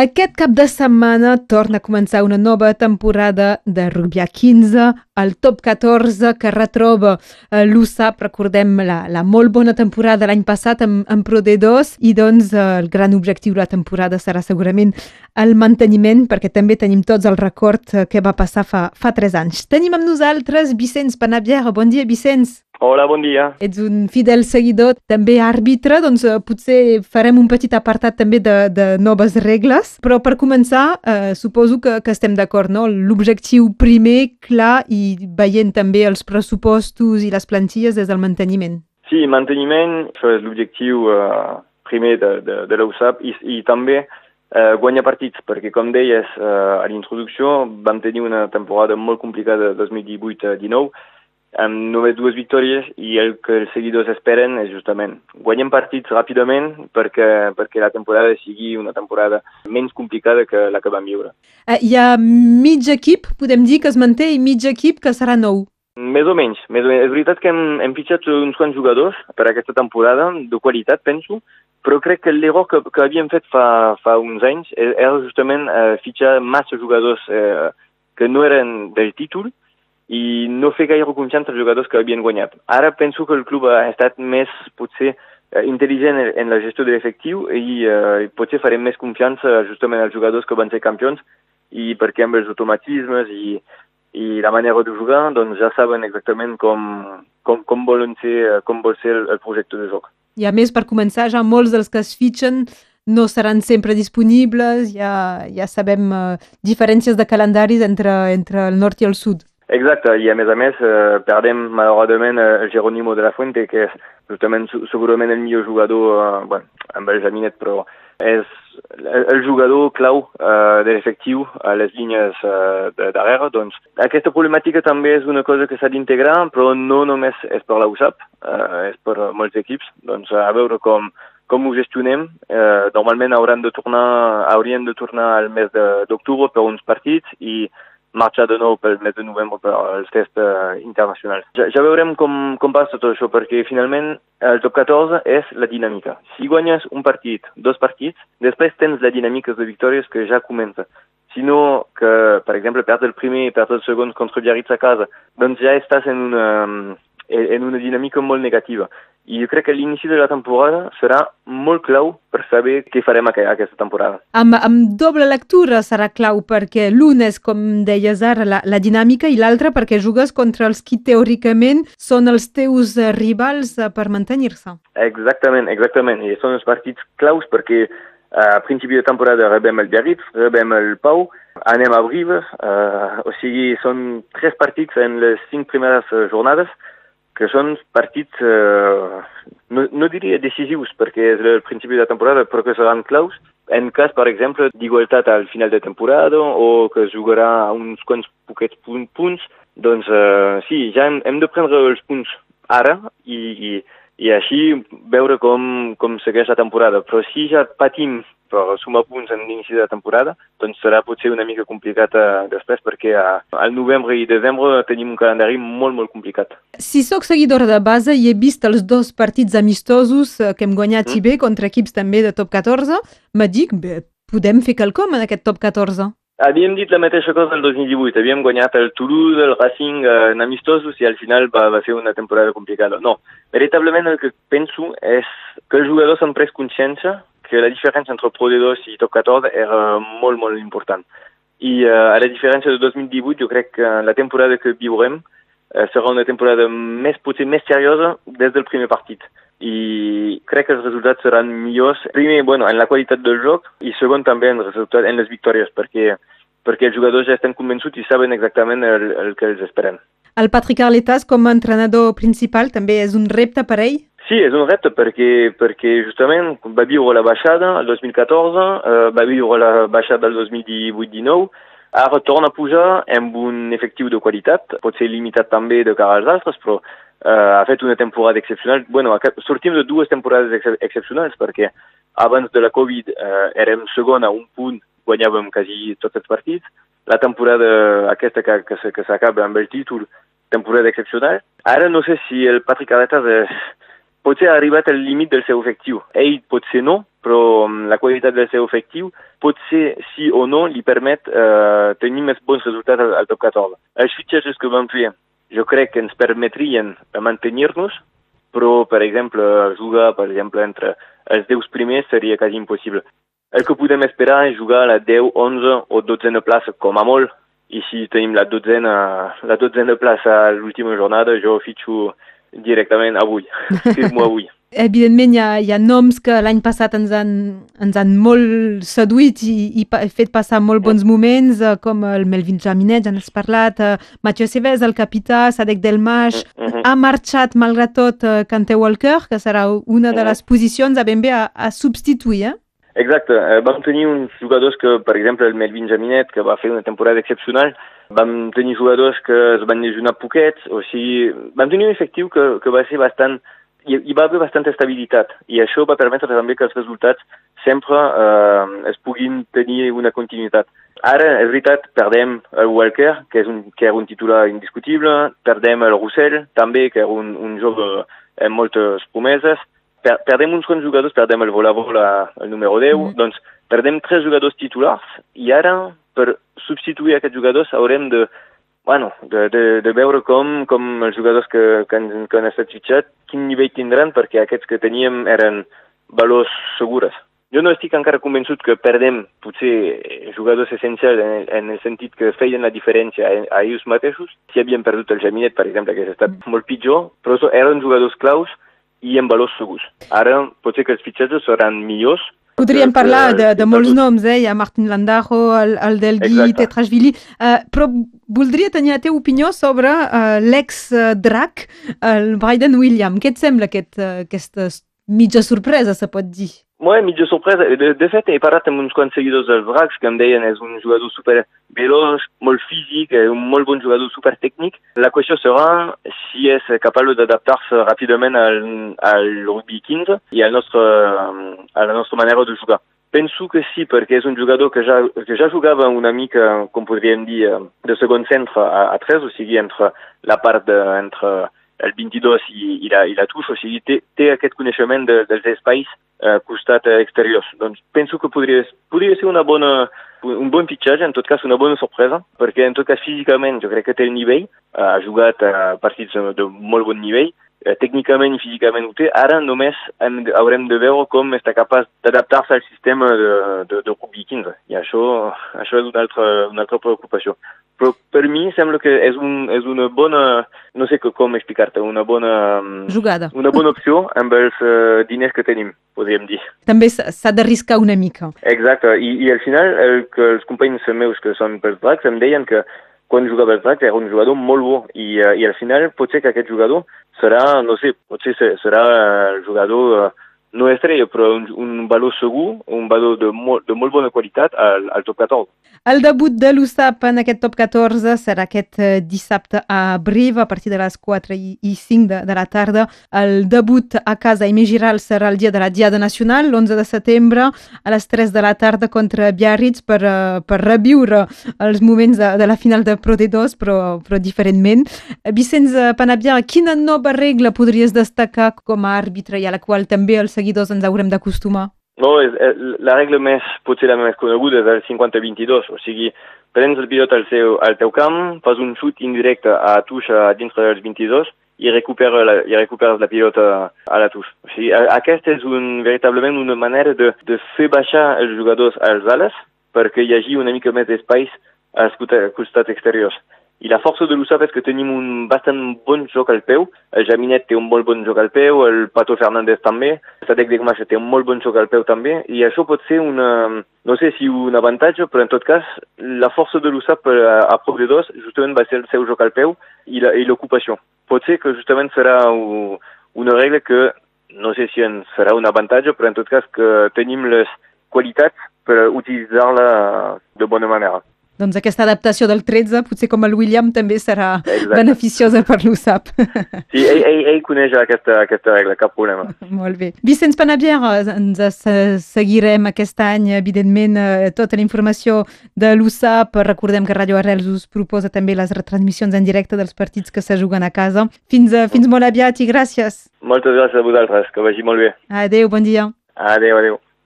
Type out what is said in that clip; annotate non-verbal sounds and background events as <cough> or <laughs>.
Aquest cap de setmana torna a començar una nova temporada de rugby a 15, el top 14 que retroba eh, l'USAP, recordem la, la molt bona temporada l'any passat en, en Pro D2 i doncs eh, el gran objectiu de la temporada serà segurament el manteniment perquè també tenim tots el record eh, que va passar fa, fa 3 anys. Tenim amb nosaltres Vicenç Panavier. Bon dia, Vicenç. Hola, bon dia. Ets un fidel seguidor, també àrbitre, doncs eh, potser farem un petit apartat també de, de noves regles, però per començar eh, suposo que, que estem d'acord, no? L'objectiu primer, clar, i veient també els pressupostos i les plantilles des del manteniment. Sí, manteniment, això és l'objectiu eh, primer de, de, de l'USAP i, i també eh, guanyar partits, perquè com deies eh, a l'introducció vam tenir una temporada molt complicada 2018-19 amb només dues victòries i el que els seguidors esperen és justament guanyem partits ràpidament perquè, perquè la temporada sigui una temporada menys complicada que la que vam viure. Eh, hi ha mig equip, podem dir, que es manté i mig equip que serà nou. Més o menys. Més o menys. És veritat que hem, hem fitxat uns quants jugadors per aquesta temporada, de qualitat, penso, però crec que l'error que, que havíem fet fa, fa uns anys era justament eh, fitxar massa jugadors eh, que no eren del títol i no fer gaire confiança als jugadors que havien guanyat. Ara penso que el club ha estat més, potser, eh, intel·ligent en la gestió de l'efectiu i eh, potser farem més confiança justament als jugadors que van ser campions i perquè amb els automatismes i, i la manera de jugar doncs ja saben exactament com, com, com volen ser, eh, com vol ser el, el projecte de joc. I a més, per començar, ja molts dels que es fitxen no seran sempre disponibles, ja, ja sabem uh, diferències de calendaris entre, entre el nord i el sud. Exacte, i a més a més eh, perdem malauradament eh, el Jerónimo de la Fuente, que és justament segurament el millor jugador, eh, bueno, amb el Jaminet, però és el jugador clau eh, de l'efectiu a les línies eh, de darrere. Doncs aquesta problemàtica també és una cosa que s'ha d'integrar, però no només és per la USAP, eh, és per molts equips. Doncs a veure com, com ho gestionem. Eh, normalment hauran de tornar, haurien de tornar al mes d'octubre per uns partits i nou pel mes de novembre per als tests uh, internacionals. Ja, ja veurem com, com passa tot això, perquè finalment el top 14 és la dinàmica. Si guanyes un partit, dos partits, després tens la dinàmica de victòries que ja comença. Si no que, per exemple, perds el primer i perds el segon contra Biarritz a casa, doncs ja estàs en una, en una dinàmica molt negativa. I jo crec que l'inici de la temporada serà molt clau per saber què farem aquesta temporada. Amb, amb doble lectura serà clau perquè l'un és, com deies ara, la, la dinàmica i l'altre perquè jugues contra els qui teòricament són els teus eh, rivals eh, per mantenir-se. Exactament, exactament. I són els partits claus perquè eh, a principi de temporada rebem el Biarritz, rebem el Pau, anem a Brives, uh, o sigui, són tres partits en les cinc primeres jornades que són partits, eh, no, no diria decisius perquè és el principi de la temporada, però que seran claus. En cas, per exemple, d'igualtat al final de temporada o que jugarà uns quants poquets punts, doncs eh, sí, ja hem, hem de prendre els punts ara i, i, i així veure com, com segueix la temporada. Però si ja patim per sumar punts en l'inici de la temporada, doncs serà potser una mica complicat eh, després perquè a, al novembre i desembre tenim un calendari molt, molt complicat. Si sóc seguidora de base i he vist els dos partits amistosos eh, que hem guanyat mm. i bé contra equips també de top 14, me dic, bé, podem fer quelcom en aquest top 14. Havíem dit la mateixa cosa el 2018, havíem guanyat el Toulouse, el Racing eh, en amistosos i al final va, va ser una temporada complicada. No, veritablement el que penso és que els jugadors han pres consciència que la diferència entre Pro D2 i Top 14 era molt, molt important. I uh, a la diferència de 2018, jo crec que la temporada que viurem uh, serà una temporada més, potser més seriosa des del primer partit. I crec que els resultats seran millors, primer, bueno, en la qualitat del joc i segon també en, resultat, en les victòries, perquè, perquè els jugadors ja estan convençuts i saben exactament el, el que els esperen. El Patrick Arletas com a entrenador principal també és un repte per ell? Sí, és un repte perquè, perquè justament va viure la baixada el 2014, eh, va viure la baixada el 2018-19, ara torna a pujar amb un efectiu de qualitat, pot ser limitat també de cara als altres, però eh, ha fet una temporada excepcional. Bueno, sortim de dues temporades ex excepcionals perquè abans de la Covid eh, érem segon a un punt, guanyàvem quasi tots els partits. La temporada aquesta que, que s'acaba amb el títol, temporada excepcional. Ara no sé si el Patrick Arletas és potser ha arribat al límit del seu efectiu. Ell potser no, però mm, la qualitat del seu efectiu potser sí o no li permet eh, tenir més bons resultats al, al top 14. Els fitxatges que vam fer jo crec que ens permetrien mantenir-nos, però, per exemple, jugar, per exemple, entre els 10 primers seria quasi impossible. El que podem esperar és jugar a la 10, 11 o 12 plaça, com a molt, i si tenim la 12 la 12 plaça a l'última jornada, jo fitxo directament avui, <laughs> firmo avui. Evidentment, hi ha, hi ha noms que l'any passat ens han, ens han molt seduït i, i pa, fet passar molt bons moments, uh, com el Melvin Jaminet, ja n'has parlat, uh, Mathieu Cévez, el capità, Sadek Delmash, uh mm-hmm. -huh. ha marxat, malgrat tot, uh, Cante Walker, que serà una de mm-hmm. les posicions a ben bé a, a substituir, eh? Exacte, uh, vam tenir uns jugadors que, per exemple, el Melvin Jaminet, que va fer una temporada excepcional, vam tenir jugadors que es van lesionar poquets, o sigui, vam tenir un efectiu que, que va ser bastant hi, hi va haver bastanta estabilitat i això va permetre també que els resultats sempre eh, es puguin tenir una continuïtat. Ara, és veritat, perdem el Walker, que, és un, que era un titular indiscutible, perdem el Roussel, també, que era un, un jove amb moltes promeses, per, perdem uns quants jugadors, perdem el Volavola, el número 10, mm. doncs perdem tres jugadors titulars i ara, per substituir aquests jugadors, haurem de bueno, de, de, de veure com, com els jugadors que, que, han, que han estat fitxats, quin nivell tindran, perquè aquests que teníem eren valors segures. Jo no estic encara convençut que perdem potser jugadors essencials en, en el sentit que feien la diferència a, a ells mateixos. Si havien perdut el Jaminet, per exemple, que ha estat mm. molt pitjor, però eren jugadors claus i amb valors segurs. Ara potser que els fitxatges seran millors, Podríem parlar de, de molts noms, eh? Hi ha Martin Landajo, el, el Delgui, Tetrashvili, uh, però voldria tenir la teva opinió sobre uh, l'ex-drac, el Bryden William. Què et sembla aquest, uh, aquesta mitja sorpresa, se pot dir? Ouais, mitja sorpresa. De, de fet, he parlat amb uns quants seguidors dels Dracs que em deien és un jugador super veloç, molt físic, un molt bon jugador super tècnic. La qüestió serà si és capaç d'adaptar-se ràpidament al, al rugby 15 i al nostre, a la nostra manera de jugar. Penso que sí, perquè és un jugador que ja, que ja jugava una mica, com podríem dir, de segon centre a, a 3, o sigui, entre la part de, entre el 22 i, i, la, i la touche, o sigui, té, té aquest coneixement de, dels espais eh, costat exteriors. Doncs penso que podria, podria ser una bona, un bon fitxatge, en tot cas una bona sorpresa, perquè en tot cas físicament jo crec que té el nivell, ha jugat a partits de molt bon nivell, eh, tècnicament i físicament ho té, ara només hem, haurem de veure com està capaç d'adaptar-se al sistema de, de, de rugby 15, i això, això és una altra, una altra preocupació. Però per mi sembla que és, un, és una bona, no sé com explicar-te, una bona... Mm, Jugada. Una bona opció amb els uh, diners que tenim, podríem dir. També s'ha d'arriscar una mica. Exacte, I, i al final el, que els companys meus que són pels Dracs em deien que quan jugava els Dracs era un jugador molt bo i, uh, i al final potser que aquest jugador serà, no sé, potser serà el jugador uh, no estrella, però un, un valor segur, un valor de, molt, de molt bona qualitat al, al top 14. El debut de l'USAP en aquest top 14 serà aquest eh, dissabte a Brive a partir de les 4 i, i 5 de, de la tarda. El debut a casa i Giral serà el dia de la Diada Nacional, l'11 de setembre, a les 3 de la tarda contra Biarritz per, uh, per reviure els moments de, de la final de Pro D2, però, però diferentment. Vicenç Panabia, quina nova regla podries destacar com a àrbitre i a la qual també el seguidors ens haurem d'acostumar? No, és, la regla més, potser la més coneguda és el 50-22, o sigui, prens el pilot al, seu, al teu camp, fas un xut indirecte a tuixa dintre dels 22 i, recupera la, i recuperes la pilota a la tuixa. O sigui, aquesta és un, veritablement una manera de, de fer baixar els jugadors als ales perquè hi hagi una mica més d'espais als costats exteriors. I la força de l'USAP és que tenim un bastant bon joc al peu. El Jaminet té un molt bon joc al peu, el Pato Fernández també, Sadek Degmash té un molt bon joc al peu també, i això pot ser una, no sé si un avantatge, però en tot cas, la força de l'USAP a, a Pro D2 justament va ser el seu joc al peu i l'ocupació. Pot ser que justament serà una regla que no sé si ens serà un avantatge, però en tot cas que tenim les qualitats per utilitzar-la de bona manera. Doncs aquesta adaptació del 13, potser com el William, també serà Exacte. beneficiosa per l'USAP. Sí, ell, ell, ell coneix aquesta, aquesta regla, cap problema. <laughs> Molt bé. Vicenç Panabier, ens se- seguirem aquest any, evidentment, eh, tota la informació de l'USAP. Recordem que Radio Arrels us proposa també les retransmissions en directe dels partits que se juguen a casa. Fins, eh, fins molt aviat i gràcies. Moltes gràcies a vosaltres, que vagi molt bé. Adéu, bon dia. Adéu, adéu.